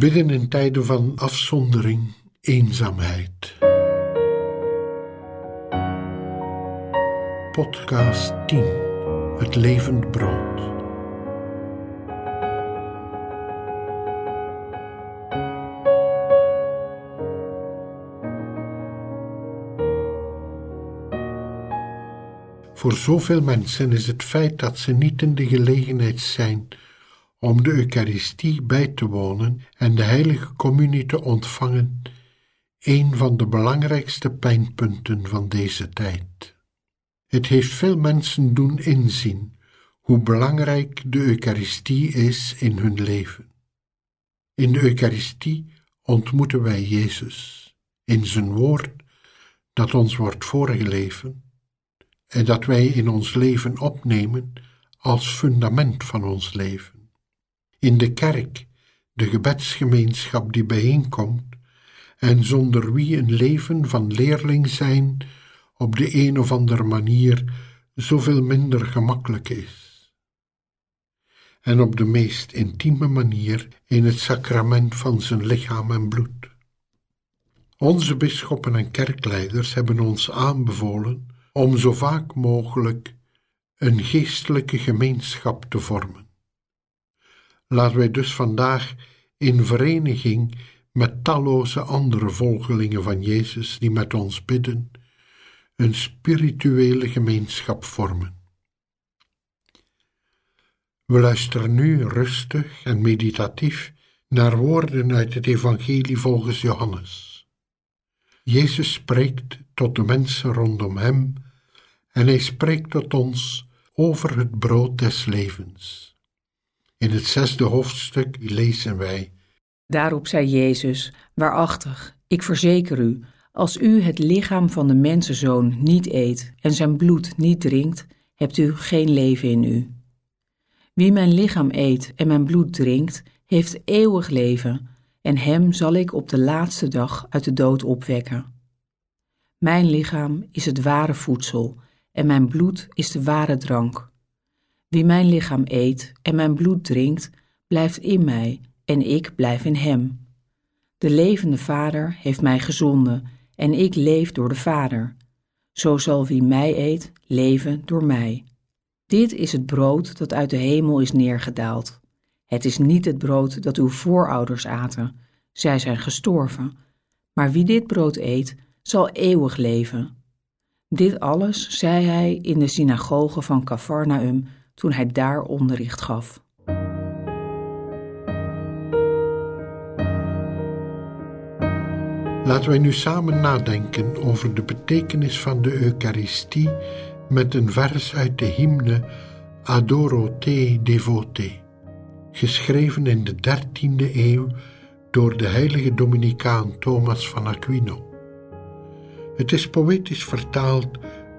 Bidden in tijden van afzondering, eenzaamheid. Podcast 10 Het levend brood. Voor zoveel mensen is het feit dat ze niet in de gelegenheid zijn om de Eucharistie bij te wonen en de heilige communie te ontvangen, een van de belangrijkste pijnpunten van deze tijd. Het heeft veel mensen doen inzien hoe belangrijk de Eucharistie is in hun leven. In de Eucharistie ontmoeten wij Jezus in zijn woord dat ons wordt voorgeleven en dat wij in ons leven opnemen als fundament van ons leven in de kerk, de gebedsgemeenschap die bijeenkomt en zonder wie een leven van leerling zijn op de een of andere manier zoveel minder gemakkelijk is. En op de meest intieme manier in het sacrament van zijn lichaam en bloed. Onze bisschoppen en kerkleiders hebben ons aanbevolen om zo vaak mogelijk een geestelijke gemeenschap te vormen. Laten wij dus vandaag in vereniging met talloze andere volgelingen van Jezus die met ons bidden, een spirituele gemeenschap vormen. We luisteren nu rustig en meditatief naar woorden uit het Evangelie volgens Johannes. Jezus spreekt tot de mensen rondom hem en hij spreekt tot ons over het brood des levens. In het zesde hoofdstuk lezen wij. Daarop zei Jezus: Waarachtig, ik verzeker u, als u het lichaam van de mensenzoon niet eet en zijn bloed niet drinkt, hebt u geen leven in u. Wie mijn lichaam eet en mijn bloed drinkt, heeft eeuwig leven, en hem zal ik op de laatste dag uit de dood opwekken. Mijn lichaam is het ware voedsel, en mijn bloed is de ware drank. Wie mijn lichaam eet en mijn bloed drinkt, blijft in mij en ik blijf in hem. De levende Vader heeft mij gezonden en ik leef door de Vader. Zo zal wie mij eet, leven door mij. Dit is het brood dat uit de hemel is neergedaald. Het is niet het brood dat uw voorouders aten, zij zijn gestorven. Maar wie dit brood eet, zal eeuwig leven. Dit alles zei hij in de synagoge van Cafarnaum toen hij daar onderricht gaf. Laten wij nu samen nadenken over de betekenis van de Eucharistie met een vers uit de hymne Adoro te devote, geschreven in de 13e eeuw door de heilige Dominicaan Thomas van Aquino. Het is poëtisch vertaald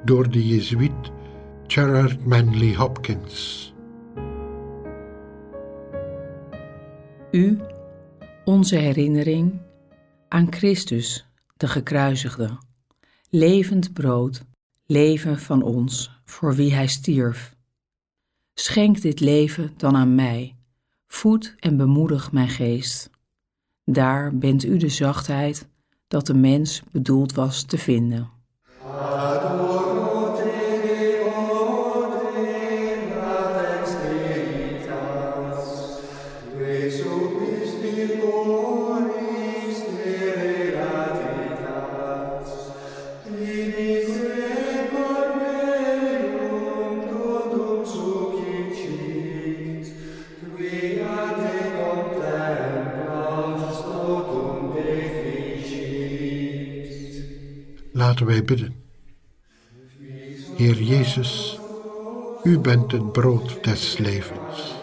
door de Jezuïet Gerard Manley Hopkins. U, onze herinnering aan Christus, de gekruisigde, levend brood, leven van ons, voor wie hij stierf. Schenk dit leven dan aan mij, voed en bemoedig mijn geest. Daar bent u de zachtheid dat de mens bedoeld was te vinden. Laten wij bidden. Heer Jezus, U bent het brood des levens.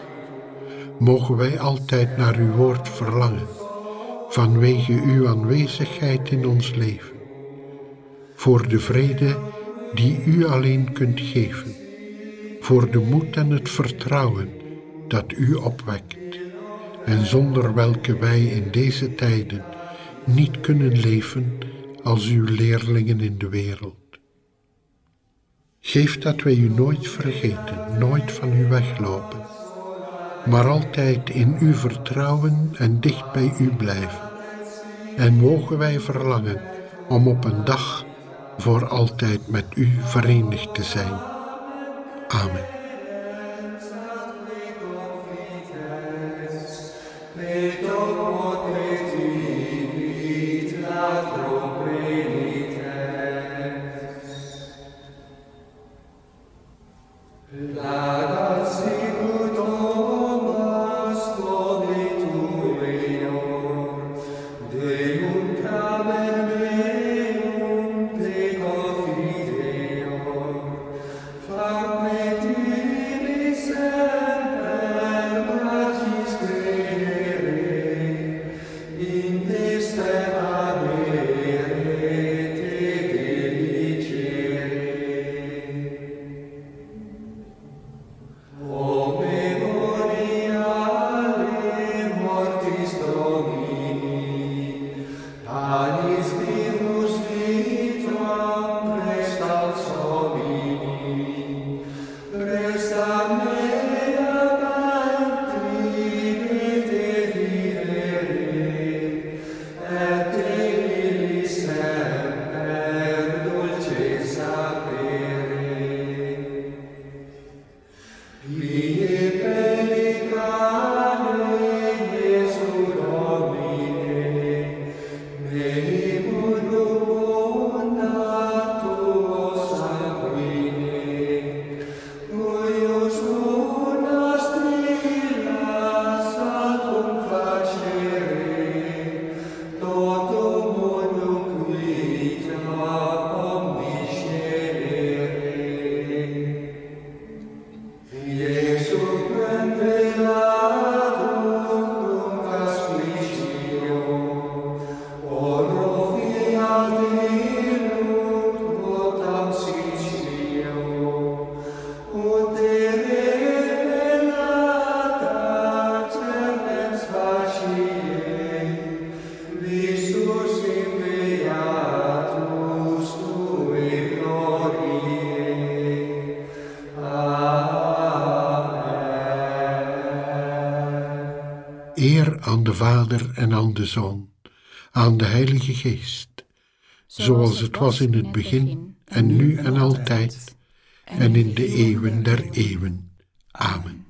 Mogen wij altijd naar Uw woord verlangen, vanwege Uw aanwezigheid in ons leven, voor de vrede die U alleen kunt geven, voor de moed en het vertrouwen dat U opwekt, en zonder welke wij in deze tijden niet kunnen leven als uw leerlingen in de wereld. Geef dat wij u nooit vergeten, nooit van u weglopen, maar altijd in u vertrouwen en dicht bij u blijven. En mogen wij verlangen om op een dag voor altijd met u verenigd te zijn. Amen. Amen. Amen. Eer aan de Vader en aan de Zoon, aan de Heilige Geest, zoals het was in het begin en nu en altijd en in de eeuwen der eeuwen. Amen.